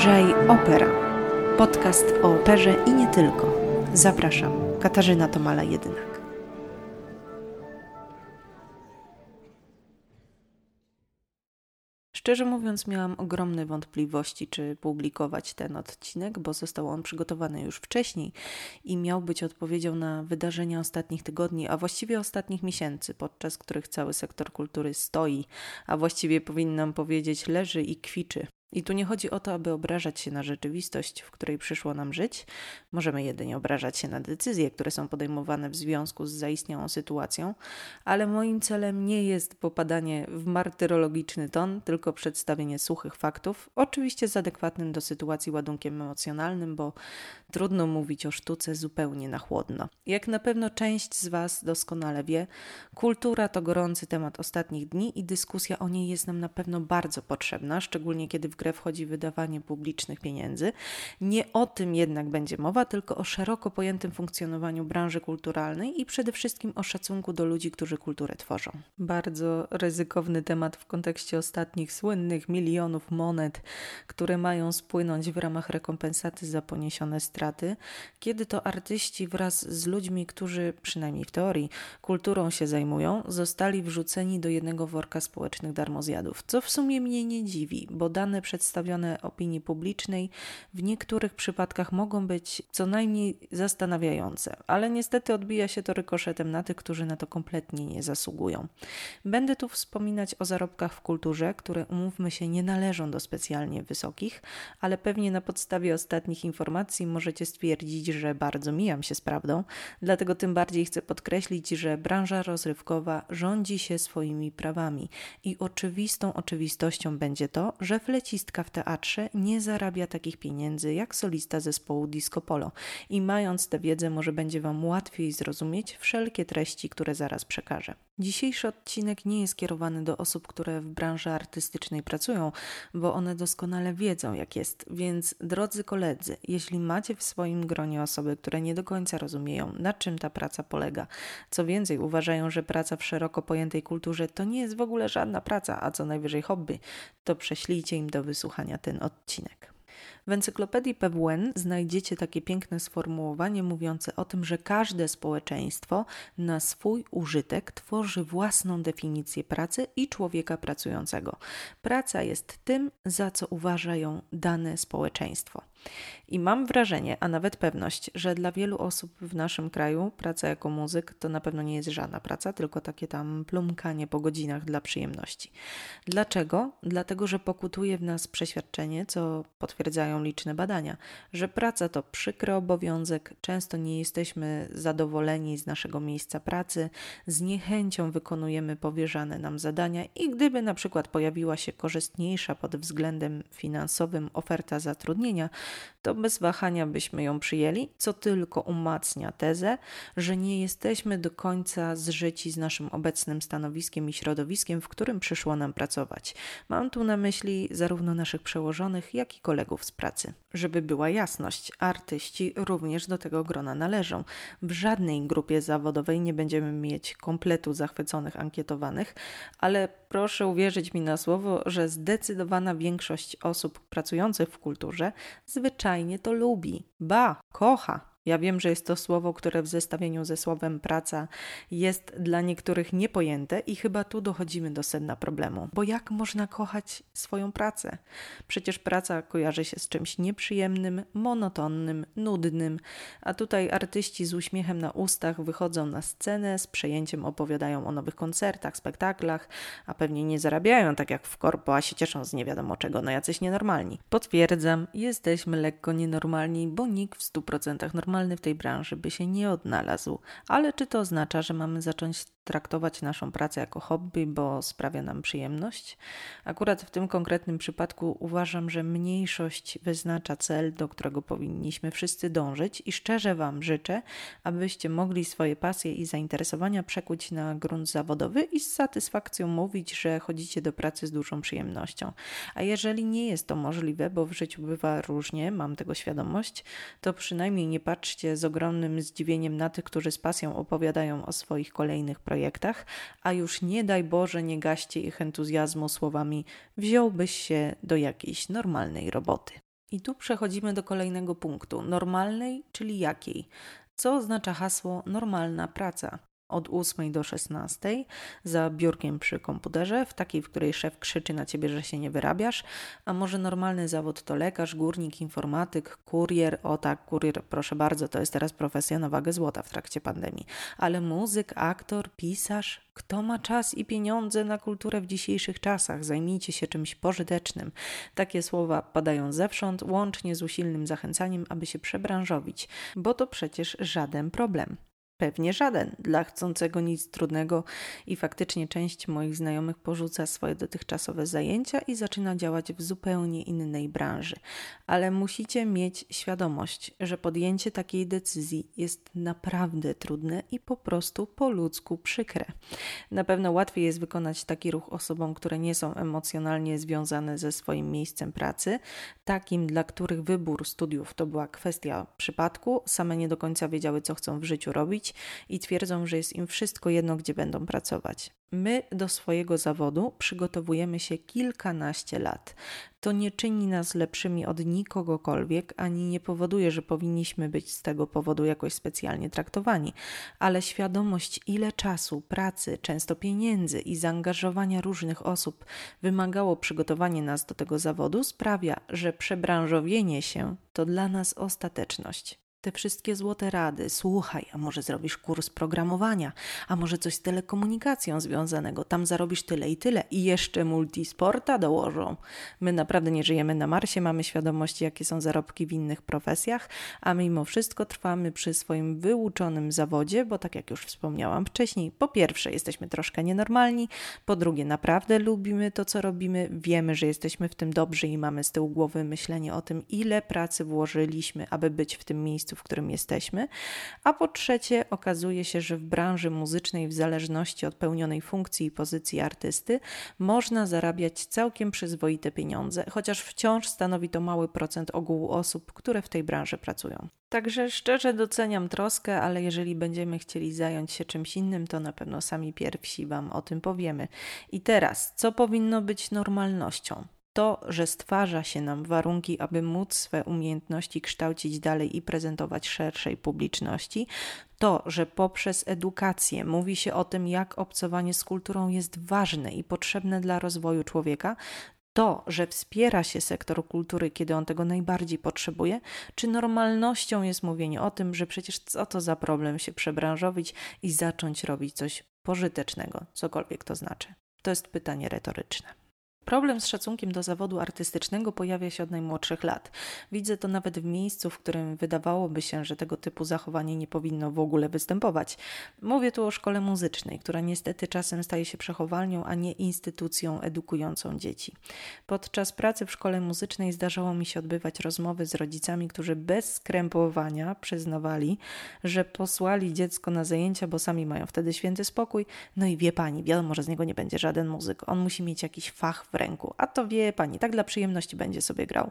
Lżej Opera. Podcast o operze i nie tylko. Zapraszam, Katarzyna Tomala Jedynak. Szczerze mówiąc, miałam ogromne wątpliwości, czy publikować ten odcinek, bo został on przygotowany już wcześniej i miał być odpowiedzią na wydarzenia ostatnich tygodni, a właściwie ostatnich miesięcy, podczas których cały sektor kultury stoi, a właściwie powinnam powiedzieć leży i kwiczy. I tu nie chodzi o to, aby obrażać się na rzeczywistość, w której przyszło nam żyć. Możemy jedynie obrażać się na decyzje, które są podejmowane w związku z zaistniałą sytuacją, ale moim celem nie jest popadanie w martyrologiczny ton, tylko przedstawienie suchych faktów, oczywiście z adekwatnym do sytuacji ładunkiem emocjonalnym, bo trudno mówić o sztuce zupełnie na chłodno. Jak na pewno część z Was doskonale wie, kultura to gorący temat ostatnich dni i dyskusja o niej jest nam na pewno bardzo potrzebna, szczególnie kiedy w grę wchodzi wydawanie publicznych pieniędzy. Nie o tym jednak będzie mowa, tylko o szeroko pojętym funkcjonowaniu branży kulturalnej i przede wszystkim o szacunku do ludzi, którzy kulturę tworzą. Bardzo ryzykowny temat w kontekście ostatnich słynnych milionów monet, które mają spłynąć w ramach rekompensaty za poniesione straty, kiedy to artyści wraz z ludźmi, którzy przynajmniej w teorii kulturą się zajmują, zostali wrzuceni do jednego worka społecznych darmozjadów, co w sumie mnie nie dziwi, bo dane przedstawione opinii publicznej w niektórych przypadkach mogą być co najmniej zastanawiające, ale niestety odbija się to rykoszetem na tych, którzy na to kompletnie nie zasługują. Będę tu wspominać o zarobkach w kulturze, które umówmy się nie należą do specjalnie wysokich, ale pewnie na podstawie ostatnich informacji możecie stwierdzić, że bardzo mijam się z prawdą, dlatego tym bardziej chcę podkreślić, że branża rozrywkowa rządzi się swoimi prawami i oczywistą oczywistością będzie to, że fleci solistka w teatrze nie zarabia takich pieniędzy jak solista zespołu Disco Polo i mając tę wiedzę może będzie Wam łatwiej zrozumieć wszelkie treści, które zaraz przekażę. Dzisiejszy odcinek nie jest kierowany do osób, które w branży artystycznej pracują, bo one doskonale wiedzą, jak jest. Więc, drodzy koledzy, jeśli macie w swoim gronie osoby, które nie do końca rozumieją, na czym ta praca polega, co więcej, uważają, że praca w szeroko pojętej kulturze to nie jest w ogóle żadna praca, a co najwyżej hobby, to prześlijcie im do wysłuchania ten odcinek. W encyklopedii PWN znajdziecie takie piękne sformułowanie mówiące o tym, że każde społeczeństwo na swój użytek tworzy własną definicję pracy i człowieka pracującego. Praca jest tym, za co uważa ją dane społeczeństwo. I mam wrażenie, a nawet pewność, że dla wielu osób w naszym kraju praca jako muzyk to na pewno nie jest żadna praca, tylko takie tam plumkanie po godzinach dla przyjemności. Dlaczego? Dlatego, że pokutuje w nas przeświadczenie, co potwierdzają liczne badania, że praca to przykry obowiązek, często nie jesteśmy zadowoleni z naszego miejsca pracy, z niechęcią wykonujemy powierzane nam zadania i gdyby na przykład pojawiła się korzystniejsza pod względem finansowym oferta zatrudnienia, to bez wahania byśmy ją przyjęli, co tylko umacnia tezę, że nie jesteśmy do końca zżyci z naszym obecnym stanowiskiem i środowiskiem, w którym przyszło nam pracować. Mam tu na myśli zarówno naszych przełożonych, jak i kolegów z pracy. Żeby była jasność, artyści również do tego grona należą. W żadnej grupie zawodowej nie będziemy mieć kompletu zachwyconych ankietowanych, ale proszę uwierzyć mi na słowo, że zdecydowana większość osób pracujących w kulturze zwyczajnie to lubi, ba, kocha. Ja wiem, że jest to słowo, które w zestawieniu ze słowem praca jest dla niektórych niepojęte i chyba tu dochodzimy do sedna problemu. Bo jak można kochać swoją pracę? Przecież praca kojarzy się z czymś nieprzyjemnym, monotonnym, nudnym, a tutaj artyści z uśmiechem na ustach wychodzą na scenę, z przejęciem opowiadają o nowych koncertach, spektaklach, a pewnie nie zarabiają tak jak w korpo, a się cieszą z nie wiadomo czego, no jacyś nienormalni. Potwierdzam, jesteśmy lekko nienormalni, bo nikt w 100% normalny normalny w tej branży by się nie odnalazł, ale czy to oznacza, że mamy zacząć traktować naszą pracę jako hobby, bo sprawia nam przyjemność? Akurat w tym konkretnym przypadku uważam, że mniejszość wyznacza cel, do którego powinniśmy wszyscy dążyć i szczerze Wam życzę, abyście mogli swoje pasje i zainteresowania przekuć na grunt zawodowy i z satysfakcją mówić, że chodzicie do pracy z dużą przyjemnością. A jeżeli nie jest to możliwe, bo w życiu bywa różnie, mam tego świadomość, to przynajmniej nie patrzcie z ogromnym zdziwieniem na tych, którzy z pasją opowiadają o swoich kolejnych projektach, a już nie daj Boże nie gaście ich entuzjazmu słowami wziąłbyś się do jakiejś normalnej roboty. I tu przechodzimy do kolejnego punktu: normalnej, czyli jakiej? Co oznacza hasło normalna praca? Od 8 do 16 za biurkiem przy komputerze, w takiej, w której szef krzyczy na ciebie, że się nie wyrabiasz, a może normalny zawód to lekarz, górnik, informatyk, kurier, o tak, kurier, proszę bardzo, to jest teraz profesja na wagę złota w trakcie pandemii, ale muzyk, aktor, pisarz, kto ma czas i pieniądze na kulturę w dzisiejszych czasach? Zajmijcie się czymś pożytecznym. Takie słowa padają zewsząd, łącznie z usilnym zachęcaniem, aby się przebranżowić, bo to przecież żaden problem. Pewnie żaden dla chcącego nic trudnego i faktycznie część moich znajomych porzuca swoje dotychczasowe zajęcia i zaczyna działać w zupełnie innej branży. Ale musicie mieć świadomość, że podjęcie takiej decyzji jest naprawdę trudne i po prostu po ludzku przykre. Na pewno łatwiej jest wykonać taki ruch osobom, które nie są emocjonalnie związane ze swoim miejscem pracy, takim, dla których wybór studiów to była kwestia przypadku, same nie do końca wiedziały, co chcą w życiu i twierdzą, że jest im wszystko jedno, gdzie będą pracować. My do swojego zawodu przygotowujemy się kilkanaście lat. To nie czyni nas lepszymi od nikogokolwiek, ani nie powoduje, że powinniśmy być z tego powodu jakoś specjalnie traktowani, ale świadomość, ile czasu, pracy, często pieniędzy i zaangażowania różnych osób wymagało przygotowanie nas do tego zawodu, sprawia, że przebranżowienie się to dla nas ostateczność te wszystkie złote rady. Słuchaj, a może zrobisz kurs programowania, a może coś z telekomunikacją związanego. Tam zarobisz tyle i tyle. I jeszcze multisporta dołożą. My naprawdę nie żyjemy na Marsie, mamy świadomość, jakie są zarobki w innych profesjach, a mimo wszystko trwamy przy swoim wyuczonym zawodzie, bo tak jak już wspomniałam wcześniej, po pierwsze jesteśmy troszkę nienormalni, po drugie naprawdę lubimy to, co robimy, wiemy, że jesteśmy w tym dobrzy i mamy z tyłu głowy myślenie o tym, ile pracy włożyliśmy, aby być w tym miejscu miejscu, w którym jesteśmy, a po trzecie okazuje się, że w branży muzycznej, w zależności od pełnionej funkcji i pozycji artysty, można zarabiać całkiem przyzwoite pieniądze, chociaż wciąż stanowi to mały procent ogółu osób, które w tej branży pracują. Także szczerze doceniam troskę, ale jeżeli będziemy chcieli zająć się czymś innym, to na pewno sami pierwsi Wam o tym powiemy. I teraz, co powinno być normalnością? To, że stwarza się nam warunki, aby móc swe umiejętności kształcić dalej i prezentować szerszej publiczności, to, że poprzez edukację mówi się o tym, jak obcowanie z kulturą jest ważne i potrzebne dla rozwoju człowieka, to, że wspiera się sektor kultury, kiedy on tego najbardziej potrzebuje, czy normalnością jest mówienie o tym, że przecież co to za problem się przebranżowić i zacząć robić coś pożytecznego, cokolwiek to znaczy? To jest pytanie retoryczne. Problem z szacunkiem do zawodu artystycznego pojawia się od najmłodszych lat. Widzę to nawet w miejscu, w którym wydawałoby się, że tego typu zachowanie nie powinno w ogóle występować. Mówię tu o szkole muzycznej, która niestety czasem staje się przechowalnią, a nie instytucją edukującą dzieci. Podczas pracy w szkole muzycznej zdarzało mi się odbywać rozmowy z rodzicami, którzy bez skrępowania przyznawali, że posłali dziecko na zajęcia, bo sami mają wtedy święty spokój. No i wie pani, wiadomo, że z niego nie będzie żaden muzyk. On musi mieć jakiś fach w ręku. A to wie pani, tak dla przyjemności będzie sobie grał.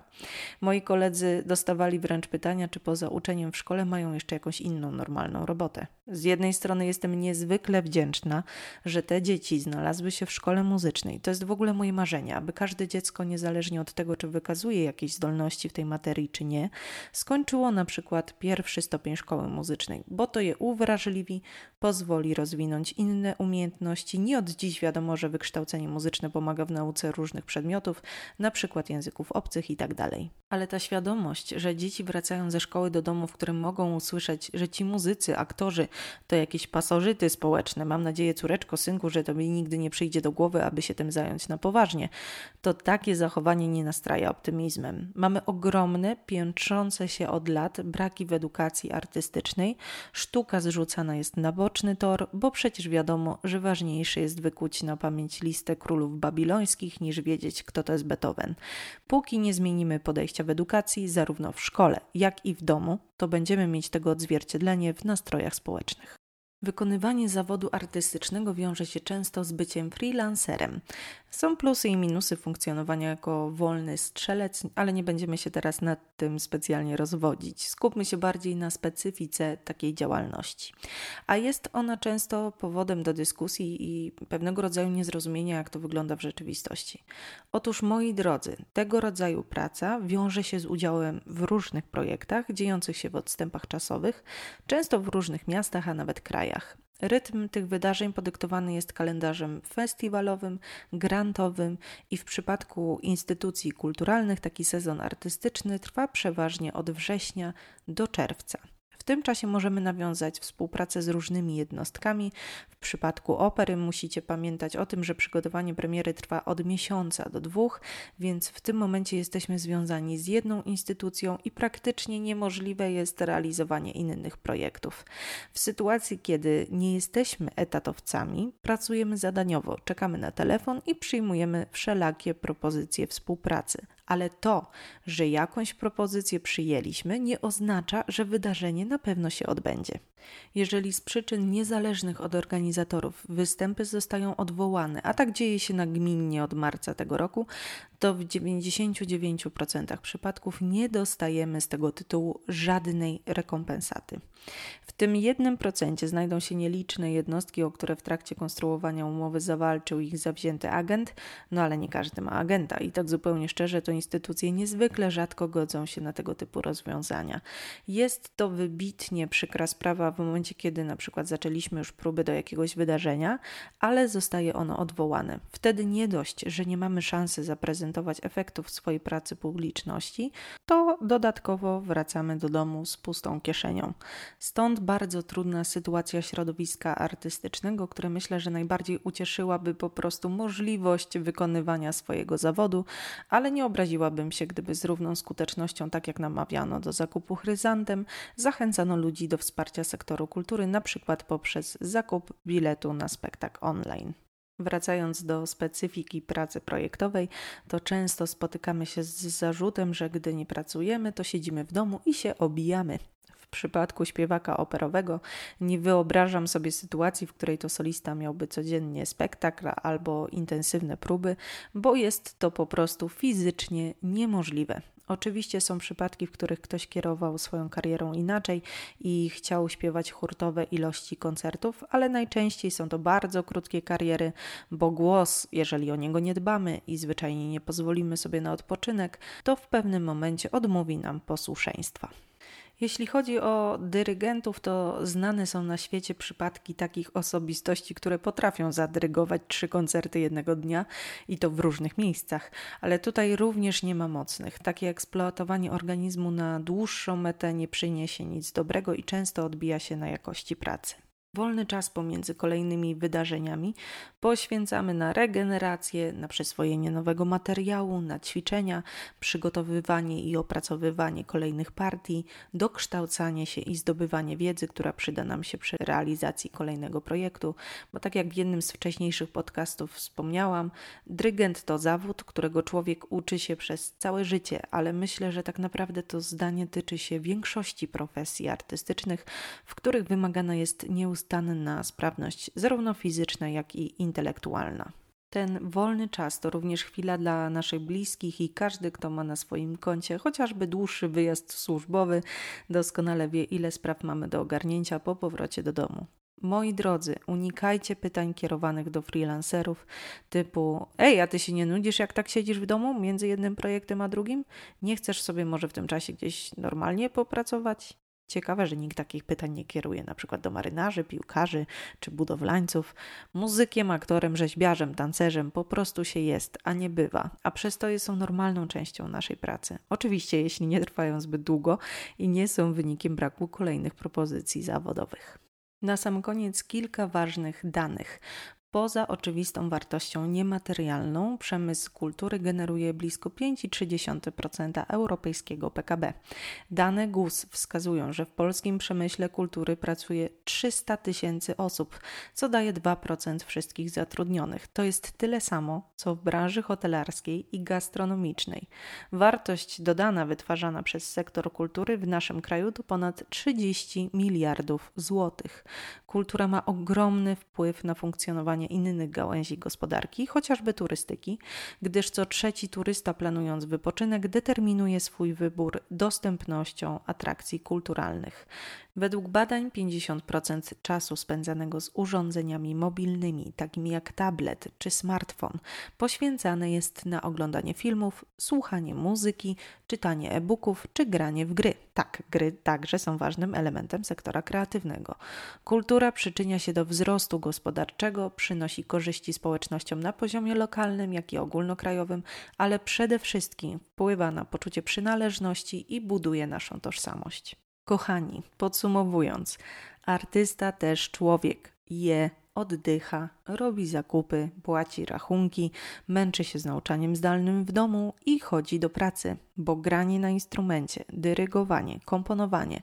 Moi koledzy dostawali wręcz pytania, czy poza uczeniem w szkole mają jeszcze jakąś inną normalną robotę. Z jednej strony jestem niezwykle wdzięczna, że te dzieci znalazły się w szkole muzycznej. To jest w ogóle moje marzenie, aby każde dziecko, niezależnie od tego, czy wykazuje jakieś zdolności w tej materii, czy nie, skończyło na przykład pierwszy stopień szkoły muzycznej, bo to je uwrażliwi, pozwoli rozwinąć inne umiejętności. Nie od dziś wiadomo, że wykształcenie muzyczne pomaga w nauce różnych przedmiotów, na przykład języków obcych itd. Tak Ale ta świadomość, że dzieci wracają ze szkoły do domu, w którym mogą usłyszeć, że ci muzycy, aktorzy to jakieś pasożyty społeczne, mam nadzieję, córeczko, synku, że to mi nigdy nie przyjdzie do głowy, aby się tym zająć na poważnie, to takie zachowanie nie nastraja optymizmem. Mamy ogromne, piętrzące się od lat braki w edukacji artystycznej. Sztuka zrzucana jest na boczny tor, bo przecież wiadomo, że ważniejsze jest wykuć na pamięć listę królów babilońskich niż wiedzieć, kto to jest Beethoven. Póki nie zmienimy podejścia w edukacji, zarówno w szkole, jak i w domu, to będziemy mieć tego odzwierciedlenie w nastrojach społecznych. Wykonywanie zawodu artystycznego wiąże się często z byciem freelancerem. Są plusy i minusy funkcjonowania jako wolny strzelec, ale nie będziemy się teraz nad tym specjalnie rozwodzić. Skupmy się bardziej na specyfice takiej działalności. A jest ona często powodem do dyskusji i pewnego rodzaju niezrozumienia, jak to wygląda w rzeczywistości. Otóż, moi drodzy, tego rodzaju praca wiąże się z udziałem w różnych projektach dziejących się w odstępach czasowych, często w różnych miastach, a nawet krajach. Rytm tych wydarzeń podyktowany jest kalendarzem festiwalowym, grantowym i w przypadku instytucji kulturalnych taki sezon artystyczny trwa przeważnie od września do czerwca tym czasie możemy nawiązać współpracę z różnymi jednostkami. W przypadku opery musicie pamiętać o tym, że przygotowanie premiery trwa od miesiąca do dwóch, więc w tym momencie jesteśmy związani z jedną instytucją i praktycznie niemożliwe jest realizowanie innych projektów. W sytuacji, kiedy nie jesteśmy etatowcami, pracujemy zadaniowo, czekamy na telefon i przyjmujemy wszelakie propozycje współpracy ale to, że jakąś propozycję przyjęliśmy, nie oznacza, że wydarzenie na pewno się odbędzie. Jeżeli z przyczyn niezależnych od organizatorów występy zostają odwołane, a tak dzieje się nagminnie od marca tego roku, to w 99% przypadków nie dostajemy z tego tytułu żadnej rekompensaty. W tym 1% znajdą się nieliczne jednostki, o które w trakcie konstruowania umowy zawalczył ich zawzięty agent, no ale nie każdy ma agenta i tak zupełnie szczerze to instytucje niezwykle rzadko godzą się na tego typu rozwiązania. Jest to wybitnie przykra sprawa w momencie, kiedy na przykład zaczęliśmy już próby do jakiegoś wydarzenia, ale zostaje ono odwołane. Wtedy nie dość, że nie mamy szansy zaprezentować efektów swojej pracy publiczności, to dodatkowo wracamy do domu z pustą kieszenią. Stąd bardzo trudna sytuacja środowiska artystycznego, które myślę, że najbardziej ucieszyłaby po prostu możliwość wykonywania swojego zawodu, ale nie obraziłabym się, gdyby z równą skutecznością, tak jak namawiano do zakupu chryzantem, zachęcano ludzi do wsparcia sektoru kultury, na przykład poprzez zakup biletu na spektakl online. Wracając do specyfiki pracy projektowej, to często spotykamy się z zarzutem, że gdy nie pracujemy, to siedzimy w domu i się obijamy. Przypadku śpiewaka operowego nie wyobrażam sobie sytuacji, w której to solista miałby codziennie spektakl albo intensywne próby, bo jest to po prostu fizycznie niemożliwe. Oczywiście są przypadki, w których ktoś kierował swoją karierą inaczej i chciał śpiewać hurtowe ilości koncertów, ale najczęściej są to bardzo krótkie kariery, bo głos, jeżeli o niego nie dbamy i zwyczajnie nie pozwolimy sobie na odpoczynek, to w pewnym momencie odmówi nam posłuszeństwa. Jeśli chodzi o dyrygentów, to znane są na świecie przypadki takich osobistości, które potrafią zadyrygować trzy koncerty jednego dnia i to w różnych miejscach, ale tutaj również nie ma mocnych. Takie eksploatowanie organizmu na dłuższą metę nie przyniesie nic dobrego i często odbija się na jakości pracy. Wolny czas pomiędzy kolejnymi wydarzeniami poświęcamy na regenerację, na przyswojenie nowego materiału, na ćwiczenia, przygotowywanie i opracowywanie kolejnych partii, dokształcanie się i zdobywanie wiedzy, która przyda nam się przy realizacji kolejnego projektu, bo tak jak w jednym z wcześniejszych podcastów wspomniałam, dyrygent to zawód, którego człowiek uczy się przez całe życie, ale myślę, że tak naprawdę to zdanie tyczy się większości profesji artystycznych, w których wymagana jest nieustanna nieustanna sprawność, zarówno fizyczna, jak i intelektualna. Ten wolny czas to również chwila dla naszych bliskich i każdy, kto ma na swoim koncie chociażby dłuższy wyjazd służbowy, doskonale wie, ile spraw mamy do ogarnięcia po powrocie do domu. Moi drodzy, unikajcie pytań kierowanych do freelancerów typu: Ej, a ty się nie nudzisz, jak tak siedzisz w domu między jednym projektem a drugim? Nie chcesz sobie może w tym czasie gdzieś normalnie popracować? Ciekawe, że nikt takich pytań nie kieruje na przykład do marynarzy, piłkarzy czy budowlańców. Muzykiem, aktorem, rzeźbiarzem, tancerzem po prostu się jest, a nie bywa, a przestoje są normalną częścią naszej pracy. Oczywiście, jeśli nie trwają zbyt długo i nie są wynikiem braku kolejnych propozycji zawodowych. Na sam koniec kilka ważnych danych. Poza oczywistą wartością niematerialną, przemysł kultury generuje blisko 5,3% europejskiego PKB. Dane GUS wskazują, że w polskim przemyśle kultury pracuje 300 tysięcy osób, co daje 2% wszystkich zatrudnionych. To jest tyle samo, co w branży hotelarskiej i gastronomicznej. Wartość dodana wytwarzana przez sektor kultury w naszym kraju to ponad 30 miliardów złotych. Kultura ma ogromny wpływ na funkcjonowanie innych gałęzi gospodarki, chociażby turystyki, gdyż co trzeci turysta planując wypoczynek determinuje swój wybór dostępnością atrakcji kulturalnych. Według badań 50% czasu spędzanego z urządzeniami mobilnymi, takimi jak tablet czy smartfon, poświęcane jest na oglądanie filmów, słuchanie muzyki, czytanie e-booków czy granie w gry. Tak, gry także są ważnym elementem sektora kreatywnego. Kultura przyczynia się do wzrostu gospodarczego, przynosi korzyści społecznościom na poziomie lokalnym, jak i ogólnokrajowym, ale przede wszystkim wpływa na poczucie przynależności i buduje naszą tożsamość. Kochani, podsumowując, artysta też człowiek. Je, oddycha, robi zakupy, płaci rachunki, męczy się z nauczaniem zdalnym w domu i chodzi do pracy, bo granie na instrumencie, dyrygowanie, komponowanie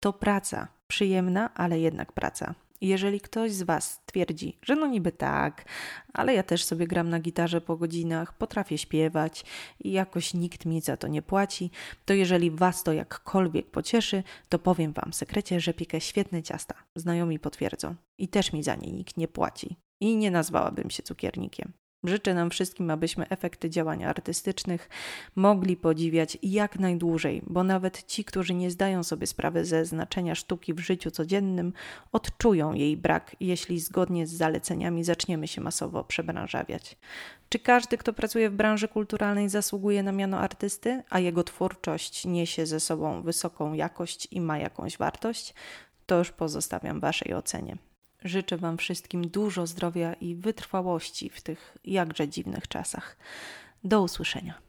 to praca, przyjemna, ale jednak praca. Jeżeli ktoś z Was twierdzi, że no niby tak, ale ja też sobie gram na gitarze po godzinach, potrafię śpiewać i jakoś nikt mi za to nie płaci, to jeżeli Was to jakkolwiek pocieszy, to powiem Wam sekrecie, że piekę świetne ciasta. Znajomi potwierdzą. I też mi za nie nikt nie płaci. I nie nazwałabym się cukiernikiem. Życzę nam wszystkim, abyśmy efekty działań artystycznych mogli podziwiać jak najdłużej, bo nawet ci, którzy nie zdają sobie sprawy ze znaczenia sztuki w życiu codziennym, odczują jej brak, jeśli zgodnie z zaleceniami zaczniemy się masowo przebranżawiać. Czy każdy, kto pracuje w branży kulturalnej, zasługuje na miano artysty, a jego twórczość niesie ze sobą wysoką jakość i ma jakąś wartość? To już pozostawiam Waszej ocenie. Życzę Wam wszystkim dużo zdrowia i wytrwałości w tych jakże dziwnych czasach. Do usłyszenia.